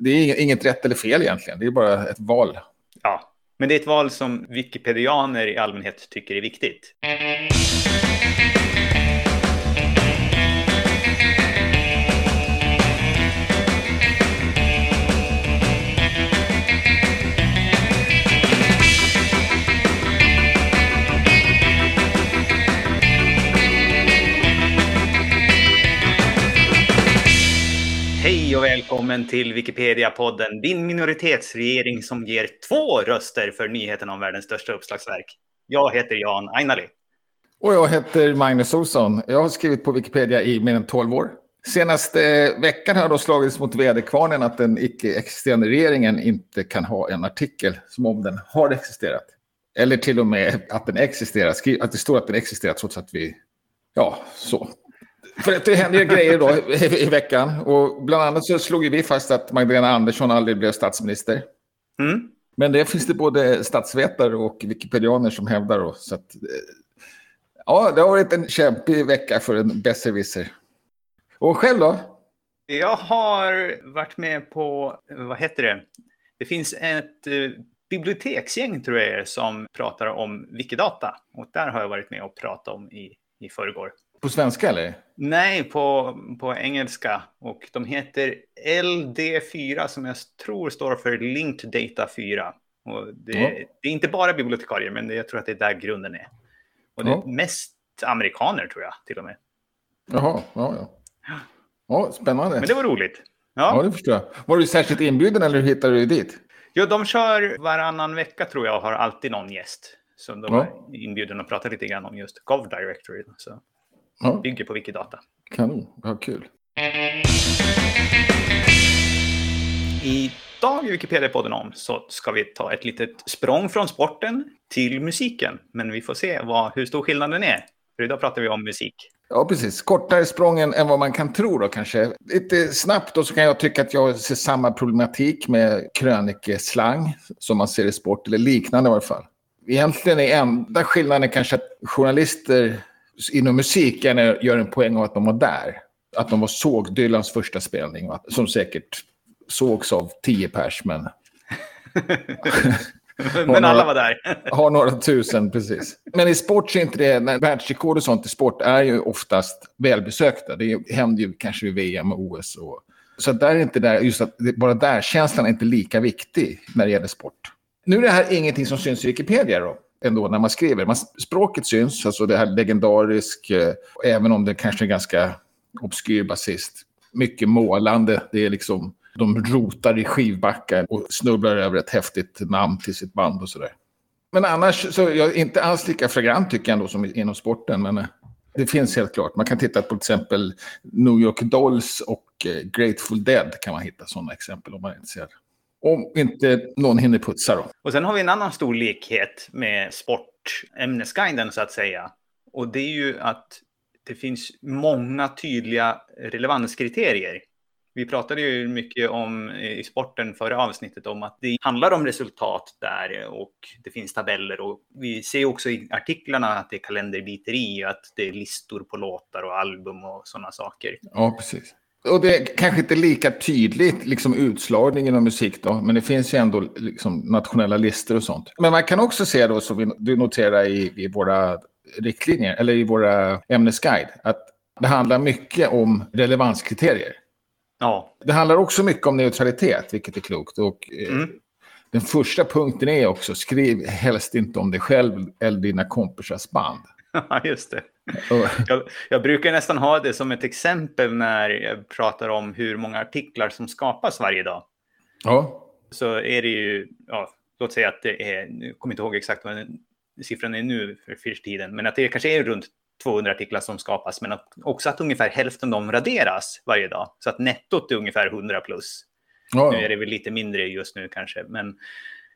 det är inget rätt eller fel egentligen. Det är bara ett val. Ja, men det är ett val som wikipedianer i allmänhet tycker är viktigt. Välkommen till Wikipedia-podden, din minoritetsregering som ger två röster för nyheten om världens största uppslagsverk. Jag heter Jan Ainali. Och jag heter Magnus Olsson. Jag har skrivit på Wikipedia i mer än 12 år. Senaste veckan har jag slagits mot väderkvarnen att den icke-existerande regeringen inte kan ha en artikel som om den har existerat. Eller till och med att den existerar, att det står att den existerar trots att vi, ja, så. För att det händer ju grejer då i, i, veckan. Och bland annat så slog vi fast att Magdalena Andersson aldrig blev statsminister. Mm. Men det finns det både statsvetare och wikipedianer som hävdar. Då, så att, eh, ja, det har varit en kämpig vecka för en besserwisser. Och själv då? Jag har varit med på, vad heter det? Det finns ett eh, biblioteksgäng tror jag som pratar om Wikidata. Och där har jag varit med och pratat om i, i förrgår. På svenska eller? Nej, på, på engelska. Och de heter LD4 som jag tror står för Linked Data 4. Och det, ja. det är inte bara bibliotekarier, men jag tror att det är där grunden är. Och det är mest amerikaner tror jag till och med. Jaha, ja, ja. Ja, spännande. Men det var roligt. Ja, ja det förstår jag. Var du särskilt inbjuden eller hur hittade du dit? Jo, de kör varannan vecka tror jag och har alltid någon gäst. Så de ja. är inbjuden att prata lite grann om just Gov Directory. Så. Ja. Bygger på Wikidata. Kanon, vad kul. Idag i Wikipedia-podden om så ska vi ta ett litet språng från sporten till musiken. Men vi får se vad, hur stor skillnaden är. För idag pratar vi om musik. Ja, precis. Kortare sprången än vad man kan tro då kanske. Lite snabbt då så kan jag tycka att jag ser samma problematik med krönikeslang som man ser i sport, eller liknande i alla fall. Egentligen är enda skillnaden kanske att journalister inom musik gärna gör en poäng av att de var där. Att de var såg Dylans första spelning, som säkert sågs av tio pers, men... men alla var där. har några tusen, precis. Men i sport så är inte det, världsrekord och sånt i sport är ju oftast välbesökta. Det händer ju kanske i VM och OS. Och, så där är inte där, just att bara där, känslan är inte lika viktig när det gäller sport. Nu är det här ingenting som syns i Wikipedia då ändå när man skriver. Man, språket syns, alltså det här legendarisk, eh, även om det kanske är ganska obskyr basist. Mycket målande, det är liksom, de rotar i skivbackar och snubblar över ett häftigt namn till sitt band och sådär. Men annars så jag är inte alls lika flagrant tycker jag ändå som inom sporten. Men eh, det finns helt klart. Man kan titta på till exempel New York Dolls och eh, Grateful Dead kan man hitta sådana exempel om man är intresserad. Om inte någon hinner putsa då. Och sen har vi en annan stor likhet med sportämnesguiden så att säga. Och det är ju att det finns många tydliga relevanskriterier. Vi pratade ju mycket om i sporten förra avsnittet om att det handlar om resultat där och det finns tabeller och vi ser också i artiklarna att det är kalenderbiteri, att det är listor på låtar och album och sådana saker. Ja, precis. Och det är kanske inte lika tydligt liksom utslagning inom musik då, men det finns ju ändå liksom nationella listor och sånt. Men man kan också se då, som vi, du noterar i, i våra riktlinjer, eller i våra ämnesguide, att det handlar mycket om relevanskriterier. Ja. Det handlar också mycket om neutralitet, vilket är klokt. Och, eh, mm. Den första punkten är också, skriv helst inte om dig själv eller dina kompisars band. Ja, just det. Jag, jag, brukar nästan ha det som ett exempel när jag pratar om hur många artiklar som skapas varje dag. Ja. Så är det ju, ja, låt säga att det är, jag kommer inte ihåg exakt vad siffran är nu för fyrstiden, men att det kanske är runt 200 artiklar som skapas, men att också att ungefär hälften av dem raderas varje dag. Så att nettot är ungefär 100 plus. Ja. Nu är det väl lite mindre just nu kanske, men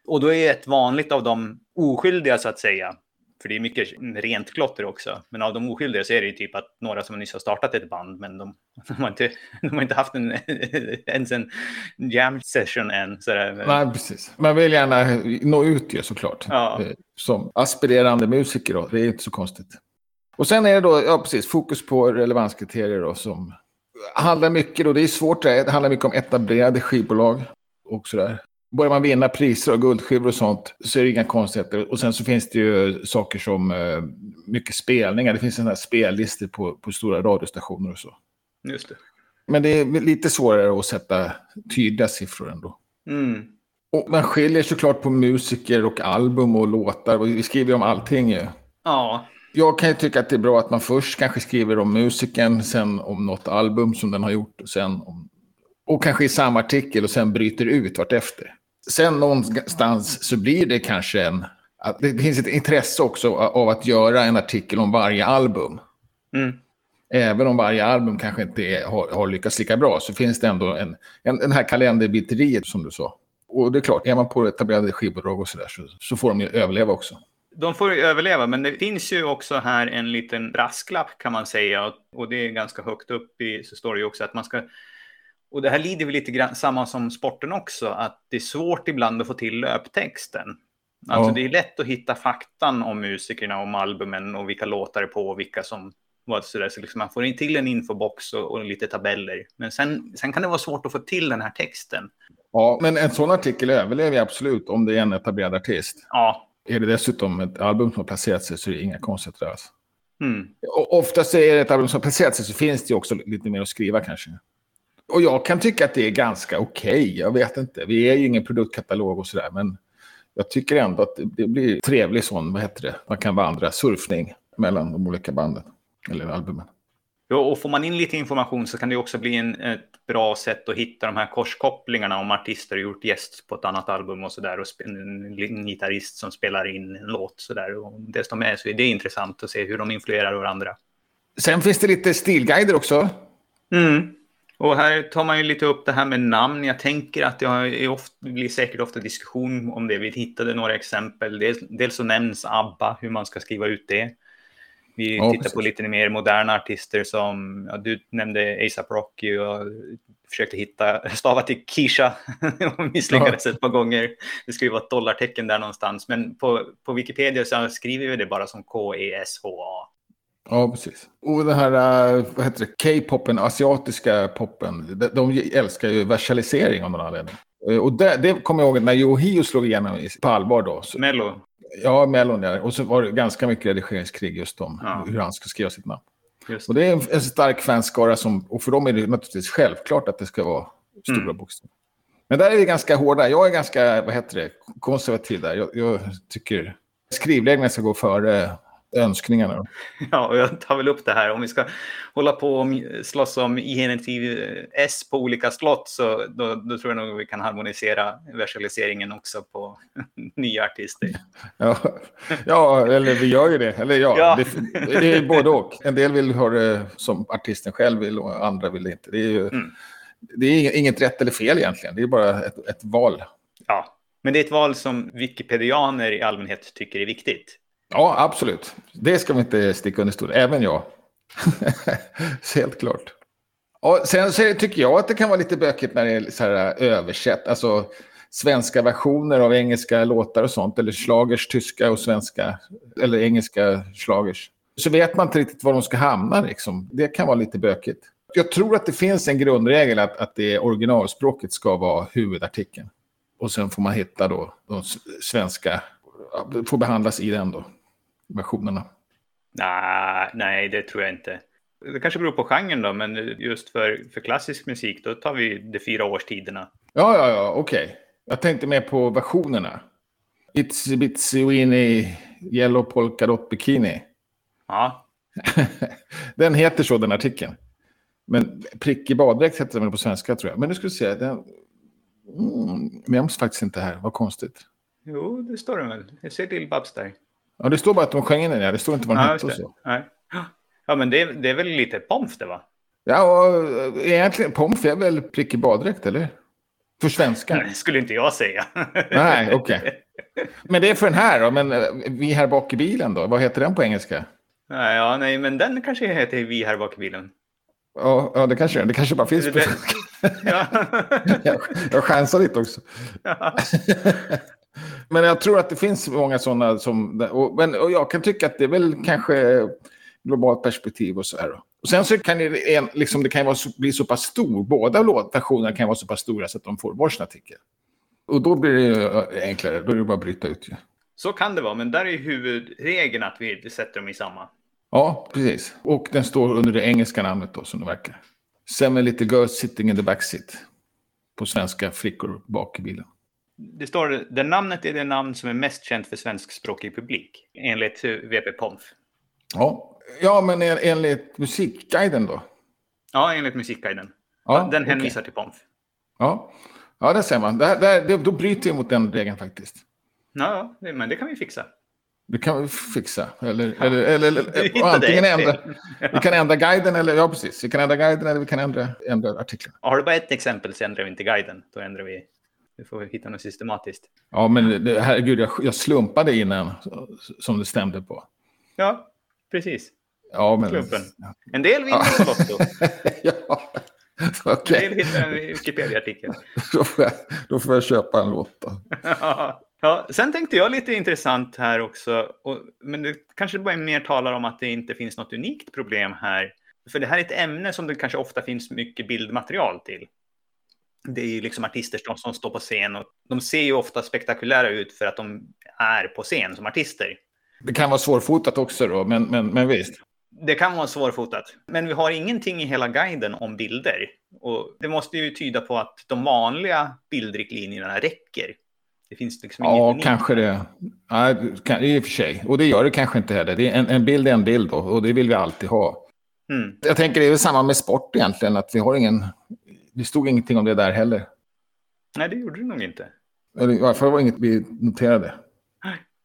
och då är ett vanligt av de oskyldiga så att säga för det är mycket rent klotter också. Men av de oskyldiga så är det ju typ att några som nyss har startat ett band, men de, de har, inte, de har inte haft en, ens en jam session än. Sådär. Nej, precis. Man vill gärna nå ut ju såklart. Ja. Eh, som aspirerande musiker då, det är inte så konstigt. Och sen är det då, ja precis, fokus på relevanskriterier då som handlar mycket, och det är svårt, det handlar mycket om etablerade skivbolag och sådär. Börjar man vinna priser och guldskivor och sånt så är det inga konstigheter. Och sen så finns det ju saker som uh, mycket spelningar. Det finns sådana här spellistor på, på stora radiostationer och så. Just det. Men det är lite svårare att sätta tydliga siffror ändå. Mm. Och man skiljer såklart på musiker och album och låtar. Vi skriver om allting ju. Ja. Jag kan ju tycka att det är bra att man först kanske skriver om musiken, sen om något album som den har gjort, och sen om... Och kanske i samma artikel och sen bryter ut vartefter. Sen någonstans så blir det kanske en... Att det finns ett intresse också av att göra en artikel om varje album. Mm. Även om varje album kanske inte är, har, har, lyckats lika bra så finns det ändå en, en, den här kalenderbiteriet som du sa. Och det är klart, är man på etablerade skivbolag och sådär så, så får de ju överleva också. De får ju överleva, men det finns ju också här en liten brasklapp kan man säga. Och det är ganska högt upp i, så står det ju också att man ska... Och det här lider vi lite grann samma som sporten också, att det är svårt ibland att få till löptexten. Alltså ja. det är lätt att hitta faktan om musikerna, om albumen och vilka låtar det är på och vilka som var sådär. Så liksom man får in till en infobox och, och lite tabeller. Men sen, sen kan det vara svårt att få till den här texten. Ja, men en sån artikel överlever absolut om det är en etablerad artist. Ja. Är det dessutom ett album som har placerat sig så är det inga konstigheter alls. Mm. Oftast är det ett album som har placerat sig så finns det också lite mer att skriva kanske. Och jag kan tycka att det är ganska okej. Okay. Jag vet inte. Vi är ju ingen produktkatalog och sådär. Men jag tycker ändå att det blir trevlig sån, vad heter det, man kan vandra, surfning mellan de olika banden. Eller albumen. Ja, och får man in lite information så kan det också bli en, ett bra sätt att hitta de här korskopplingarna om artister har gjort gäst på ett annat album och så där och en gitarrist som spelar in en låt så där. Och desto mer så är det intressant att se hur de influerar varandra. Sen finns det lite stilguider också. Mm. Och här tar man ju lite upp det här med namn. Jag tänker att det ofta, blir säkert ofta diskussion om det. Vi hittade några exempel. Dels, dels så nämns ABBA, hur man ska skriva ut det. Vi ja, tittar precis. på lite mer moderna artister som, ja, du nämnde ASAP Rocky och försökte hitta, stava till Kisha och misslyckades ja. ett par gånger. Det ju vara ett dollartecken där någonstans, men på, på Wikipedia så skriver vi det bara som K-E-S-H-A. Ja, precis. Och den här, äh, vad heter det, K-popen, asiatiska poppen, de, de älskar ju versalisering av någon anledning. Eh, och det, det kommer jag ihåg när Yohio slog igenom på allvar då. Så, Mello. Ja, Mellon ja. Och så var det ganska mycket redigeringskrig just om ja. hur han ska skriva sitt namn. Just. Och det är en, en stark fanskara som, och för dem är det naturligtvis självklart att det ska vara stora mm. bokstäver. Men där är vi ganska hårda. Jag är ganska, vad heter det, konservativ där. Jag, jag tycker skrivläggningen ska gå före önskningarna. Ja, och jag tar väl upp det här. Om vi ska hålla på och slåss om genitiv S på olika slott så då, då, tror jag nog vi kan harmonisera versaliseringen också på nya artister. Ja, ja eller vi gör ju det. Eller ja, ja. Det, det, är både och. En del vill ha det som artisten själv vill och andra vill inte. Det är ju mm. det är inget rätt eller fel egentligen. Det är bara ett, ett val. Ja, men det är ett val som wikipedianer i allmänhet tycker är viktigt. Ja, absolut. Det ska vi inte sticka under stol. Även jag. Helt klart. Och sen så tycker jag att det kan vara lite bökigt när det är så här översätt. Alltså svenska versioner av engelska låtar och sånt. Eller slagers, tyska och svenska. Eller engelska slagers. Så vet man inte riktigt var de ska hamna. Liksom. Det kan vara lite bökigt. Jag tror att det finns en grundregel att, att det originalspråket ska vara huvudartikeln. Och sen får man hitta då de svenska, får behandlas i den då versionerna? Nej, nej, det tror jag inte. Det kanske beror på genren då, men just för, för klassisk musik då tar vi de fyra årstiderna. Ja, ja, ja, okej. Okay. Jag tänkte mer på versionerna. Itsy bitsy weeny yellow polka dot bikini. Ja. den heter så, den artikeln. Men prickig baddräkt heter den på svenska tror jag. Men nu ska vi se. Den... Mm, nämns faktiskt inte här. Vad konstigt. Jo, det står det väl. Jag ser Lill-Babs där. Ja, det står bara att de sjöng in den. Ja. Det står inte vad den hette och så. Nej. Ja, men det, det är väl lite pomf det va? Ja, och eh, egentligen pomf är väl prickig baddräkt, eller? För svenskar? Nej, skulle inte jag säga. Nej, okej. Okay. Men det är för den här då? Men eh, vi här bak i bilen då? Vad heter den på engelska? Ja, nej, men den kanske heter Vi här bak i bilen. Ja, ja det kanske det kanske bara finns på svenska. Ja. jag, jag chansar lite också. Ja. Men jag tror att det finns många sådana som... Och, men, och jag kan tycka att det är väl kanske globalt perspektiv och så här. Och sen så kan det, en, liksom, det kan vara, bli så pass stor, båda versionerna kan vara så pass stora så att de får varsin artikel. Och då blir det enklare, då är det bara att bryta ut. Ja. Så kan det vara, men där är huvudregeln att vi sätter dem i samma. Ja, precis. Och den står under det engelska namnet då, som det verkar. Seven little girls sitting in the backseat. På svenska, flickor bak i bilen. Det står det namnet är det namn som är mest känt för svenskspråkig publik, enligt VP Pomf. Ja, ja men enligt Musikguiden då? Ja, enligt Musikguiden. Ja, den hänvisar okay. till Pomf. Ja. ja, det ser man. Det, det, då bryter jag mot den regeln faktiskt. Ja, men det kan vi fixa. Det kan vi fixa. Eller, ja. eller, eller, eller antingen ändra. Vi kan ändra guiden eller, ja precis. Vi kan ändra guiden eller vi kan ändra, ändra artiklarna. Har du bara ett exempel så ändrar vi inte guiden. Då ändrar vi. Vi får hitta något systematiskt. Ja, men det, herregud, jag, jag slumpade innan som det stämde på. Ja, precis. Ja, men... Klumpen. En del vinner ja. Lotto. ja. Okay. En del hittar en Wikipedia-artikel. då, får jag, då får jag köpa en lott då. Ja, sen tänkte jag lite intressant här också, och, men det kanske bara mer talar om att det inte finns något unikt problem här. För det här är ett ämne som det kanske ofta finns mycket bildmaterial till. Det är ju liksom artister som, som står på scen och de ser ju ofta spektakulära ut för att de är på scen som artister. Det kan vara svårfotat också då, men, men, men visst. Det kan vara svårfotat, men vi har ingenting i hela guiden om bilder. Och det måste ju tyda på att de vanliga bildriktlinjerna räcker det finns liksom Ja, inget kanske det. Ja, I och för sig. Och det gör det kanske inte heller. Det är en, en bild är en bild då, och det vill vi alltid ha. Mm. Jag tänker det är väl samma med sport egentligen, att vi har ingen... Det stod ingenting om det där heller. Nej, det gjorde det nog inte. Eller i alla fall var det inget vi noterade.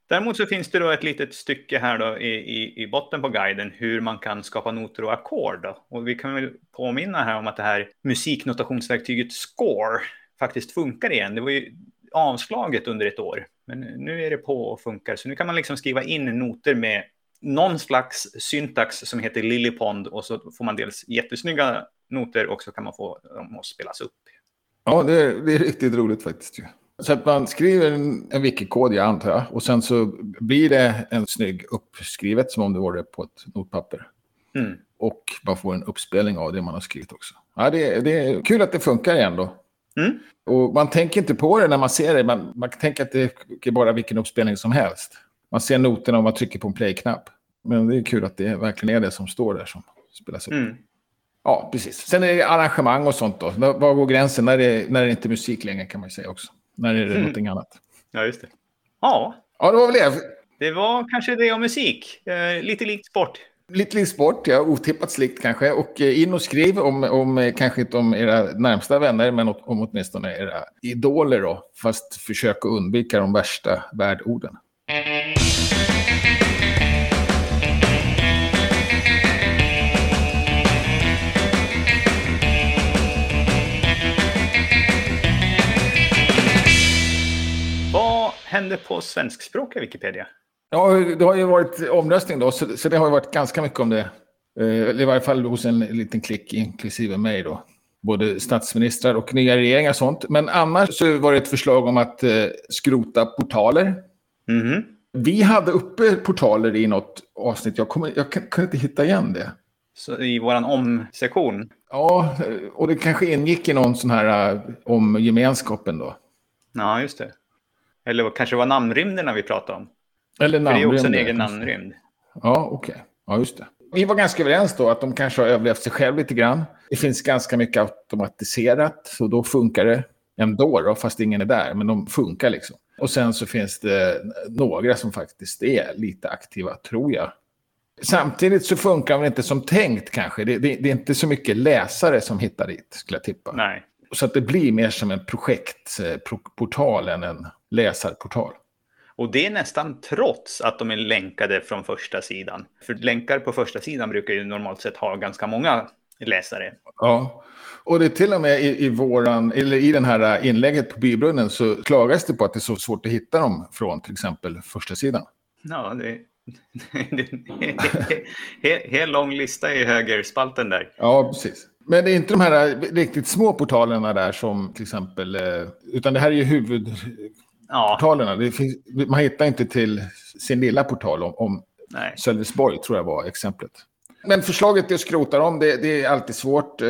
Däremot så finns det då ett litet stycke här då i, i, i botten på guiden hur man kan skapa noter och ackord. Och vi kan väl påminna här om att det här musiknotationsverktyget Score faktiskt funkar igen. Det var ju avslaget under ett år. Men nu är det på och funkar. Så nu kan man liksom skriva in noter med någon slags syntax som heter Lillipond och så får man dels jättesnygga noter och så kan man få dem att spelas upp. Ja, det är, det är riktigt roligt faktiskt. Så att man skriver en, en wiki-kod, jag antar jag, och sen så blir det en snygg uppskrivet som om det vore på ett notpapper. Mm. Och man får en uppspelning av det man har skrivit också. Ja, det, det är kul att det funkar igen då. Mm. Och man tänker inte på det när man ser det. Man, man tänker att det är bara vilken uppspelning som helst. Man ser noterna om man trycker på en play-knapp. Men det är kul att det verkligen är det som står där som spelas upp. Mm. Ja, precis. Sen är det arrangemang och sånt då. Var går gränsen? När det, när det inte är musik längre kan man säga också. När är det mm. någonting annat? Ja, just det. Ja. Ja, det var väl det. Det var kanske det om musik. Eh, lite likt sport. Lite likt sport, ja. Otippat slikt kanske. Och eh, in och skriv om, om eh, kanske inte om era närmsta vänner, men om åtminstone era idoler då. Fast försök att undvika de värsta värdeorden. Händer på svenskspråkiga Wikipedia? Ja, det har ju varit omröstning då, så, så det har ju varit ganska mycket om det. Eh, I varje fall hos en liten klick, inklusive mig då. Både statsministrar och nya regeringar och sånt. Men annars så var det ett förslag om att eh, skrota portaler. Mm. Vi hade uppe portaler i något avsnitt. Jag, kommer, jag kunde inte hitta igen det. Så I vår om-sektion? Ja, och det kanske ingick i någon sån här uh, om gemenskapen då. Ja, just det. Eller kanske var namnrymderna vi pratade om. Eller namnrymd. det är också en egen namnrymd. Ja, okej. Okay. Ja, just det. Vi var ganska överens då att de kanske har överlevt sig själv lite grann. Det finns ganska mycket automatiserat, så då funkar det ändå, då, fast ingen är där. Men de funkar liksom. Och sen så finns det några som faktiskt är lite aktiva, tror jag. Samtidigt så funkar de inte som tänkt kanske. Det, det, det, är inte så mycket läsare som hittar dit, skulle jag tippa. Nej. Så att det blir mer som en projektportal än en läsarportal. Och det är nästan trots att de är länkade från första sidan. För länkar på första sidan brukar ju normalt sett ha ganska många läsare. Ja, och det är till och med i, i, våran, eller i den här inlägget på Bybrunnen så klagas det på att det är så svårt att hitta dem från till exempel första sidan. Ja, det, det, är en lång lista i högerspalten där. Ja, precis. Men det är inte de här riktigt små portalerna där som till exempel, eh, utan det här är ju huvud, ja. portalerna. Finns, man hittar inte till sin lilla portal om, om Sölvesborg, tror jag var exemplet. Men förslaget är att skrota dem, det, det är alltid svårt. Eh,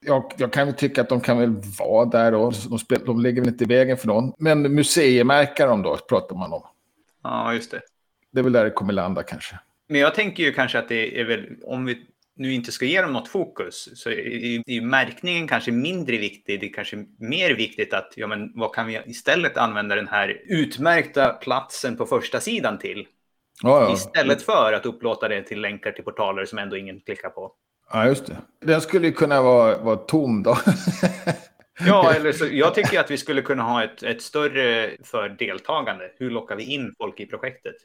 jag, jag, kan väl tycka att de kan väl vara där och de, spel, de lägger väl inte i vägen för någon. Men museimärka dem då, pratar man om. Ja, just det. Det är väl där det kommer landa kanske. Men jag tänker ju kanske att det är väl, om vi nu inte ska ge dem något fokus, så är, är märkningen kanske mindre viktig. Det är kanske mer viktigt att, ja men vad kan vi istället använda den här utmärkta platsen på första sidan till? Ja, ja. Istället för att upplåta det till länkar till portaler som ändå ingen klickar på. Ja, just det. Den skulle ju kunna vara, vara tom då. ja, eller så, jag tycker att vi skulle kunna ha ett, ett större för deltagande. Hur lockar vi in folk i projektet?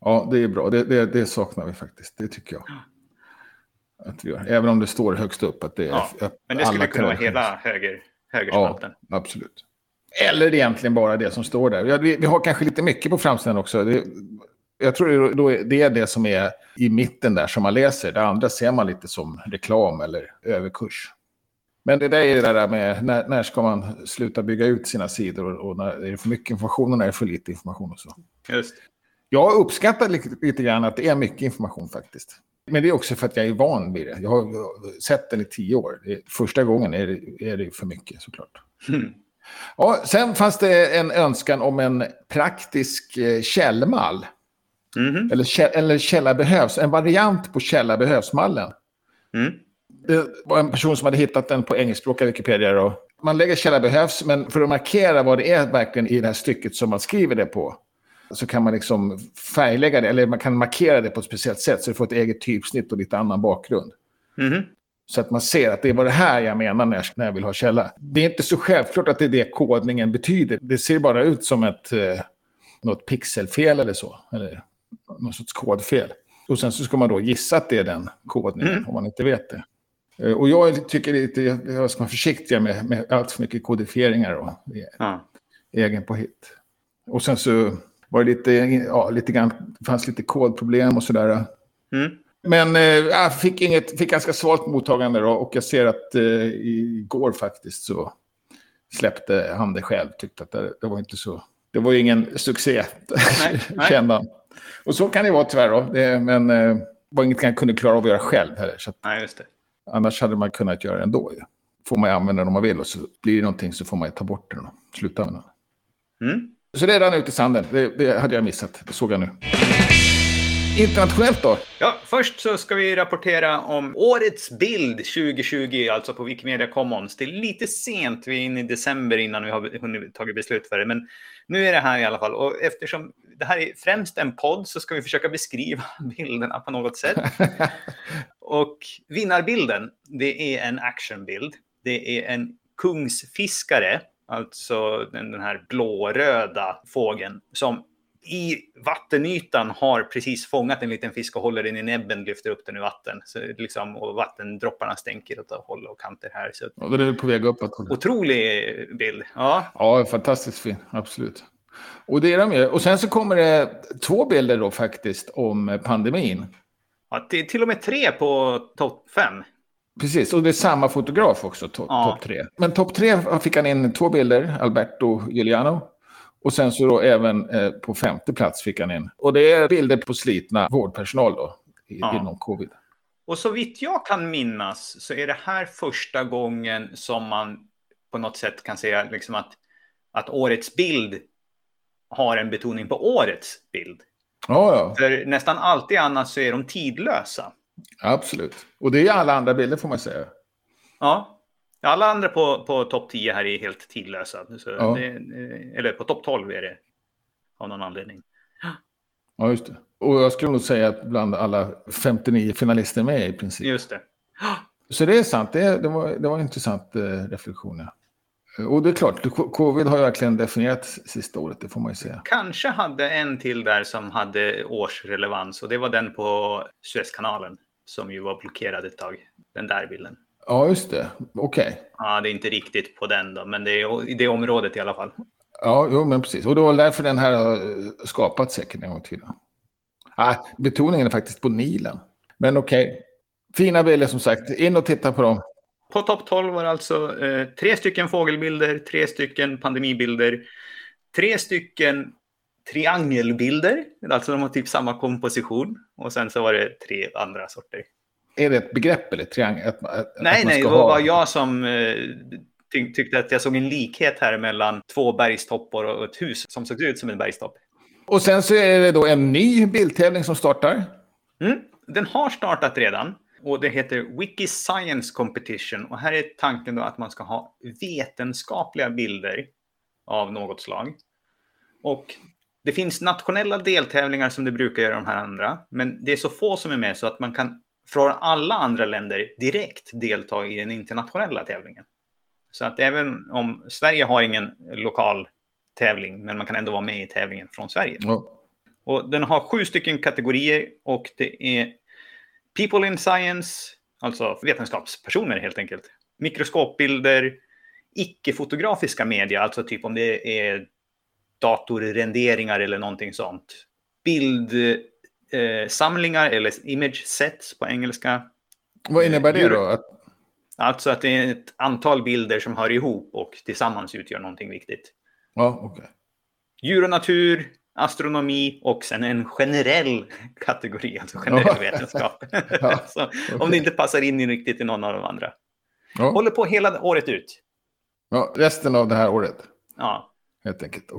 Ja, det är bra. Det, det, det saknar vi faktiskt. Det tycker jag. Att vi. Även om det står högst upp att det är... Ja, men det skulle kunna vara hela höger, högerspalten. Ja, absolut. Eller egentligen bara det som står där. Vi, vi har kanske lite mycket på framsidan också. Det, jag tror det är det som är i mitten där som man läser. Det andra ser man lite som reklam eller överkurs. Men det där är det där med när, när ska man sluta bygga ut sina sidor och, och när är det för mycket information och när är det för lite information och så. Just. Jag uppskattar lite, lite grann att det är mycket information faktiskt. Men det är också för att jag är van vid det. Jag har sett den i tio år. första gången är det, är det för mycket såklart. Mm. Ja, sen fanns det en önskan om en praktisk eh, källmall. Mm. Eller, eller källa behövs, en variant på källa behövs-mallen. Mm. Det var en person som hade hittat den på engelskspråkiga Wikipedia. Då. Man lägger källa behövs, men för att markera vad det är verkligen i det här stycket som man skriver det på så kan man liksom färglägga det, eller man kan markera det på ett speciellt sätt så det får ett eget typsnitt och lite annan bakgrund. Mm. Så att man ser att det var det här jag menar när jag, när jag vill ha källa. Det är inte så självklart att det är det kodningen betyder. Det ser bara ut som ett eh, något pixelfel eller så. Eller någon sorts kodfel. Och sen så ska man då gissa att det är den kodningen mm. om man inte vet det. Eh, och jag tycker lite, jag ska vara försiktig med, med allt för mycket kodifieringar och ja. egen på hit. Och sen så var det lite, ja, lite grann, fanns lite kodproblem och sådär. Mm. Men eh, jag fick, inget, fick ganska svalt mottagande då, och jag ser att eh, igår faktiskt så släppte han det själv. Tyckte att det, det var inte så... Det var ju ingen succé, kände han. Och så kan det vara tyvärr då. Det, men eh, var inget jag kunde klara av att göra själv heller. Så att, Nej, just det. Annars hade man kunnat göra det ändå. Ja. Får man använda den om man vill och så blir det någonting så får man ta bort den och sluta använda den. Mm. Så det rann ut i sanden. Det, det hade jag missat. Det såg jag nu. Internationellt då? Ja, först så ska vi rapportera om årets bild 2020, alltså på Wikimedia Commons. Det är lite sent, vi är inne i december innan vi har hunnit tagit beslut för det, men nu är det här i alla fall. Och eftersom det här är främst en podd så ska vi försöka beskriva bilderna på något sätt. Och vinnarbilden, det är en actionbild. Det är en kungsfiskare Alltså den, den här blåröda fågeln som i vattenytan har precis fångat en liten fisk och håller den i näbben, lyfter upp den ur vatten. Så liksom, och vattendropparna stänker åt håll och kanter här. Så ja, den är på väg uppåt. Otrolig bild. Ja, ja fantastiskt fin. Absolut. Och, det är de Och sen så kommer det två bilder då faktiskt om pandemin. Ja, till, till och med tre på topp fem. Precis, och det är samma fotograf också, to ja. topp tre. Men topp tre fick han in två bilder, Alberto Giuliano. Och sen så då även eh, på femte plats fick han in. Och det är bilder på slitna vårdpersonal då, i, ja. inom covid. Och så vitt jag kan minnas så är det här första gången som man på något sätt kan säga liksom att, att årets bild har en betoning på årets bild. Ja, ja. För nästan alltid annars så är de tidlösa. Absolut. Och det är alla andra bilder får man säga. Ja. Alla andra på, på topp 10 här är helt tidlösa. Så ja. det, eller på topp 12 är det. Av någon anledning. Ja, just det. Och jag skulle nog säga att bland alla 59 finalister med i princip. Just det. Så det är sant. Det, det, var, det var en intressant eh, reflektion. Och det är klart, covid har ju verkligen definierat sista året, det får man ju säga. Kanske hade en till där som hade årsrelevans och det var den på Suezkanalen som ju var blockerad ett tag. Den där bilden. Ja, just det. Okej. Okay. Ja, det är inte riktigt på den då, men det är i det området i alla fall. Ja, jo, men precis. Och det var därför den här har skapats säkert en gång till. Ah, betoningen är faktiskt på Nilen. Men okej. Okay. Fina bilder som sagt. In och titta på dem. På topp 12 var det alltså eh, tre stycken fågelbilder, tre stycken pandemibilder, tre stycken triangelbilder, alltså de har typ samma komposition. Och sen så var det tre andra sorter. är det ett begrepp eller triangel? Att, att, nej, nej, det ha... var jag som eh, ty tyckte att jag såg en likhet här mellan två bergstoppar och ett hus som såg ut som en bergstopp. Och sen så är det då en ny bildtävling som startar. Mm, den har startat redan. Och det heter Wiki Science Competition. Och här är tanken då att man ska ha vetenskapliga bilder av något slag. Och det finns nationella deltävlingar som det brukar göra de här andra. Men det är så få som är med så att man kan från alla andra länder direkt delta i den internationella tävlingen. Så att även om Sverige har ingen lokal tävling, men man kan ändå vara med i tävlingen från Sverige. Ja. Och den har sju stycken kategorier och det är People in Science, alltså vetenskapspersoner helt enkelt. Mikroskopbilder, icke-fotografiska media, alltså typ om det är datorrenderingar eller någonting sånt. Bildsamlingar eh, eller image sets på engelska. Vad innebär det då? Att... Alltså att det är ett antal bilder som hör ihop och tillsammans utgör någonting viktigt. Ja, okej. Okay. Djur och natur, astronomi och sen en generell kategori, alltså generell vetenskap. ja, okay. Om det inte passar in riktigt i någon av de andra. Ja. Håller på hela året ut. Ja, resten av det här året. Ja. Helt enkelt.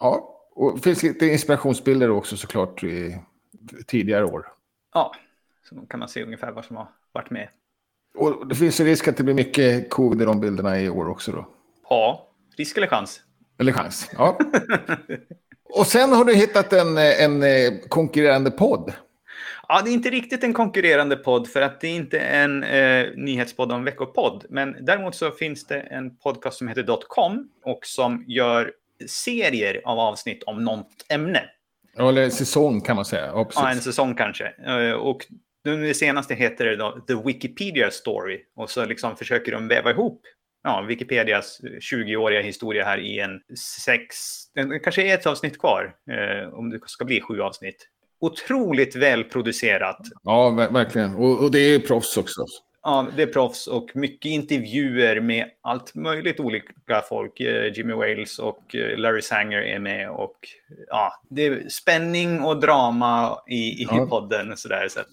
Ja, och det finns lite inspirationsbilder också såklart i tidigare år. Ja, så då kan man se ungefär vad som har varit med. Och det finns en risk att det blir mycket covid i de bilderna i år också då? Ja, risk eller chans? Eller chans, ja. Och sen har du hittat en, en eh, konkurrerande podd. Ja, det är inte riktigt en konkurrerande podd för att det är inte en eh, nyhetspodd och en veckopodd. Men däremot så finns det en podcast som heter .com och som gör serier av avsnitt om något ämne. Eller säsong kan man säga. Ja, ja en säsong kanske. Eh, och det senaste heter det då The Wikipedia Story. Och så liksom försöker de väva ihop ja, Wikipedias 20-åriga historia här i en sex, det kanske är ett avsnitt kvar, eh, om det ska bli sju avsnitt. Otroligt välproducerat. Ja, verkligen. Och, och det är proffs också. Ja, det är proffs och mycket intervjuer med allt möjligt olika folk. Eh, Jimmy Wales och eh, Larry Sanger är med och ja, det är spänning och drama i, i ja. podden. Sådär, så att,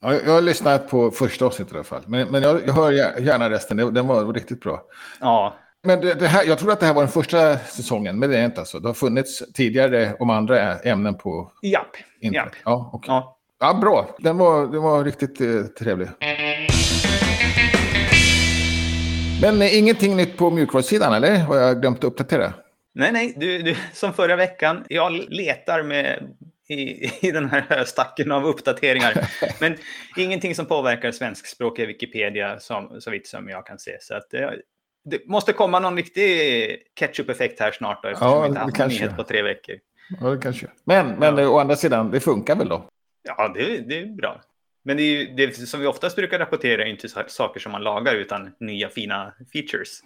Ja, jag har lyssnat på första avsnittet i alla fall. Men, men jag, jag hör gärna resten. Den var riktigt bra. Ja. Men det, det här, jag tror att det här var den första säsongen, men det är inte alltså. Det har funnits tidigare om andra ämnen på Japp. internet. Japp. Ja, okay. ja. ja, bra. Den var, den var riktigt eh, trevlig. Men eh, ingenting nytt på mjukvarusidan, eller? Har jag glömt att uppdatera? Nej, nej. Du, du, som förra veckan. Jag letar med i, i den här höstacken av uppdateringar. Men ingenting som påverkar svenskspråkiga Wikipedia som, så vitt som jag kan se. Så att det, det måste komma någon riktig ketchup-effekt här snart då, eftersom ja, vi inte haft nyhet på tre veckor. Ja, det kanske. Men, men ja. å andra sidan, det funkar väl då? Ja, det, det är bra. Men det, är det som vi oftast brukar rapportera är inte saker som man lagar utan nya fina features.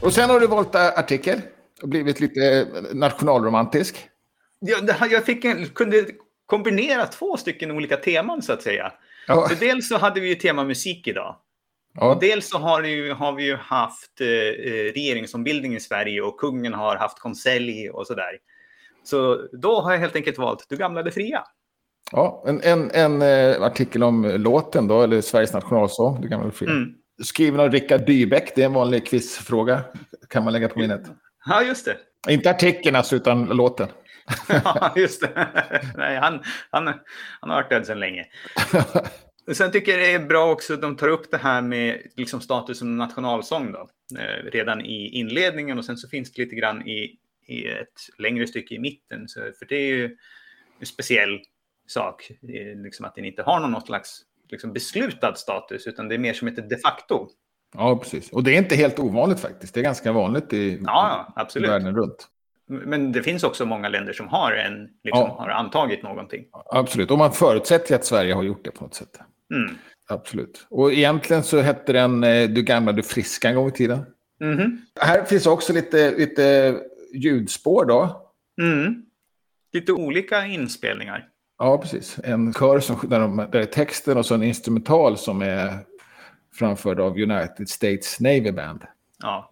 Och sen har du valt artikel och blivit lite nationalromantisk. Ja, jag fick en, kunde kombinera två stycken olika teman så att säga. Ja. Så dels så hade vi ju tema musik idag. Ja. Och dels så har, ju, har vi ju haft eh, eh, regeringsombildning i Sverige och kungen har haft konselj och sådär. Så då har jag helt enkelt valt Du gamla, det fria. Ja, en, en, en eh, artikel om låten då, eller Sveriges nationalsång, Du gamla, det fria. Mm skriven av Rickard Dybeck. Det är en vanlig quizfråga. Kan man lägga på minnet. Ja, just det. Inte artikeln alltså, utan låten. ja, just det. Nej, han, han, han har varit död sedan länge. Sen tycker jag det är bra också att de tar upp det här med liksom status som nationalsång då, eh, redan i inledningen och sen så finns det lite grann i, i ett längre stycke i mitten. Så, för det är ju en speciell sak, liksom att den inte har någon slags liksom beslutad status, utan det är mer som ett de facto. Ja, precis. Och det är inte helt ovanligt faktiskt. Det är ganska vanligt i, ja, absolut. världen runt. Men det finns också många länder som har, en, liksom, ja. har antagit någonting. Absolut, och man förutsätter att Sverige har gjort det på något sätt. Mm. Absolut. Och egentligen så hette den eh, Du gamla, du friska en gång i tiden. Mm. Här finns också lite, lite ljudspår då. Mm. Lite olika inspelningar. Ja, precis. En kör som, där, de, där är texten och så en instrumental som är framförd av United States Navy Band. Ja.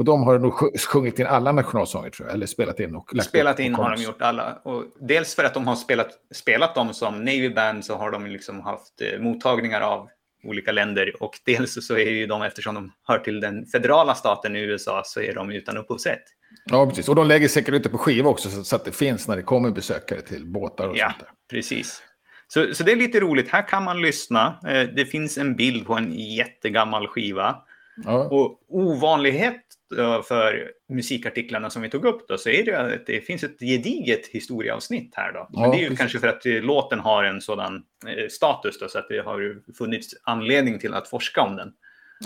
Och de har nog sj- sjungit in alla nationalsånger tror jag, eller spelat in och Spelat in på har de gjort alla. Och dels för att de har spelat, spelat dem som Navy Band så har de liksom haft eh, mottagningar av olika länder. Och dels så är ju de, eftersom de hör till den federala staten i USA, så är de utan upphovsrätt. Ja, precis. Och de lägger säkert ut det på skiva också så, så att det finns när det kommer besökare till båtar och Ja, sånt där. precis. Så, så det är lite roligt. Här kan man lyssna. Eh, Det finns en bild på en jättegammal skiva. Ja. Och ovanlighet eh, för musikartiklarna som vi tog upp då, så är det att det finns ett gediget historieavsnitt här då. Men Ja, det är ju precis. kanske för att låten har en sådan eh, status då, så att det har funnits anledning till att forska om den.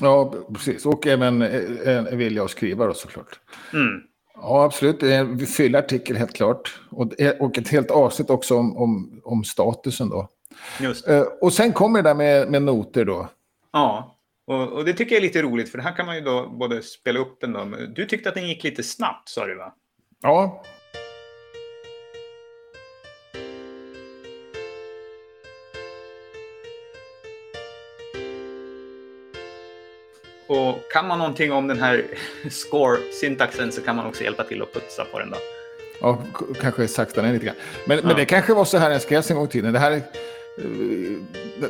ja, precis. Och även eh, en vilja att skriva då såklart. Mm. Ja, absolut. Det är en fyllig artikel helt klart. Och, ett helt avsnitt också om, om, om statusen då. Just. Och sen kommer det där med, med noter då. Ja, och, och det tycker jag är lite roligt för här kan man ju då både spela upp den då. Du tyckte att den gick lite snabbt sa du va? Ja, Och kan man någonting om den här score-syntaxen så kan man också hjälpa till att putsa på den då. ja kanske sakta ner lite grann. Men, Ja. men det kanske var så här den skrevs en gång i tiden. Det här, eh,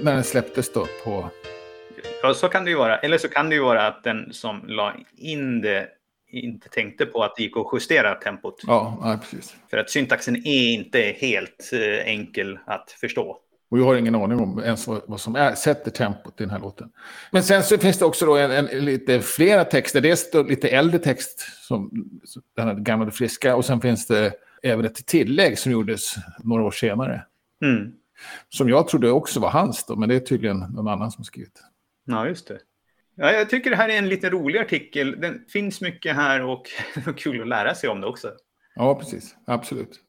när den släpptes då på... Ja, så kan det ju vara. Eller så kan det ju vara att den som la in det inte tänkte på att det gick att justera tempot. Ja, ja precis. För att syntaxen är inte helt eh, enkel att förstå. Och jag har ingen aning om ens vad, som är, sätter tempot i den här låten. Men sen så finns det också då en, en, lite flera texter. Dels lite äldre text, som den här gamla och friska. Och sen finns det även ett tillägg som gjordes några år senare. Mm. Som jag trodde också var hans då, men det är tydligen någon annan som skrivit. Ja, just det. Ja, jag tycker det här är en lite rolig artikel. Det finns mycket här och kul att lära sig om det också. Ja, precis. Absolut.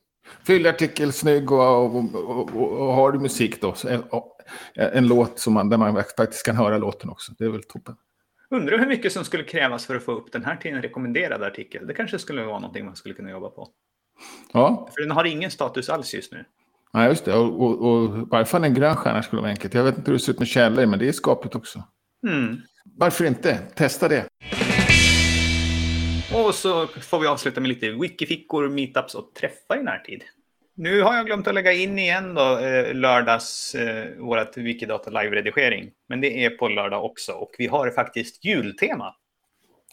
Fyllig artikel, snygg och, och, och, och, har du musik då. Så en, och, en låt som man, där man faktiskt kan höra låten också. Det är väl toppen. Undrar hur mycket som skulle krävas för att få upp den här till en rekommenderad artikel. Det kanske skulle vara någonting man skulle kunna jobba på. Ja, För den har ingen status alls just nu. Ja just det. Och, och, och i varje fall en grön stjärna skulle vara enkelt. Jag vet inte hur det ser ut med källor, men det är skapligt också. Mm. Varför inte? Testa det. Och så får vi avsluta med lite wikifickor, meetups och träffar i närtid. Nu har jag glömt att lägga in igen då eh, lördags eh, vårt Wikidata live-redigering. Men det är på lördag också och vi har faktiskt jultema.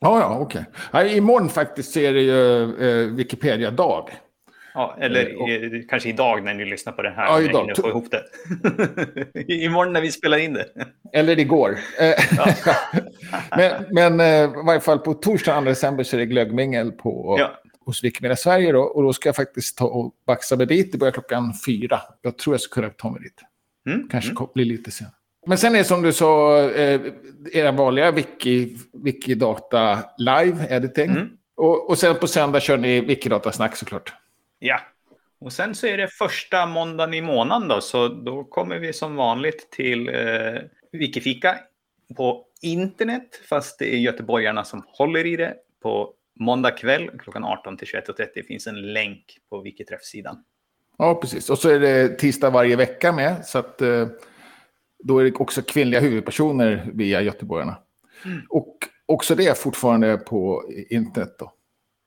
Ja, ja, okej. Ja, imorgon faktiskt så är det ju eh, Wikipedia-dag. Ja, eller Eh, och- eh, kanske idag när ni lyssnar på det här. Ja, jag idag. få ihop det. Imorgon när vi spelar in det. Eller igår. Men men eh, i varje fall på torsdag 2 december så är det glöggmingel på, Ja. hos Wikimedia Sverige. Då, och då ska jag faktiskt ta och baxa mig dit. Det börjar klockan fyra. Jag tror jag ska kunna ta mig dit. Mm. Kanske Mm. blir lite sen. Men sen är det som du sa, eh, era vanliga Wiki, Wikidata live editing. Mm. Och, och sen på söndag kör ni Wikidata-snack såklart. Ja. Och sen så är det första måndagen i månaden då, så då kommer vi som vanligt till eh, Wikifika på internet, fast det är göteborgarna som håller i det. På måndag kväll klockan 18 till 21.30 finns en länk på Wikiträff-sidan. Ja, precis. Och så är det tisdag varje vecka med. Så att eh, då är det också kvinnliga huvudpersoner via Göteborgarna. Och också det fortfarande på internet då.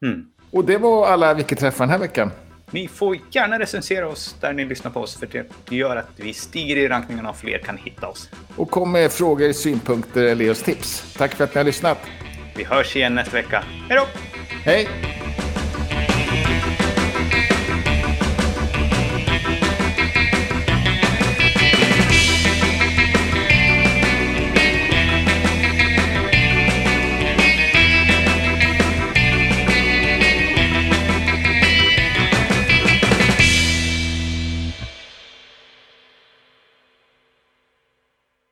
Mm. Och det var alla Wikiträffar den här veckan. Ni får gärna recensera oss där ni lyssnar på oss, för det gör att vi stiger i rankningarna och fler kan hitta oss. Och kom med frågor, synpunkter eller oss tips. Tack för att ni har lyssnat. Vi hörs igen nästa vecka. Hej då! Hej!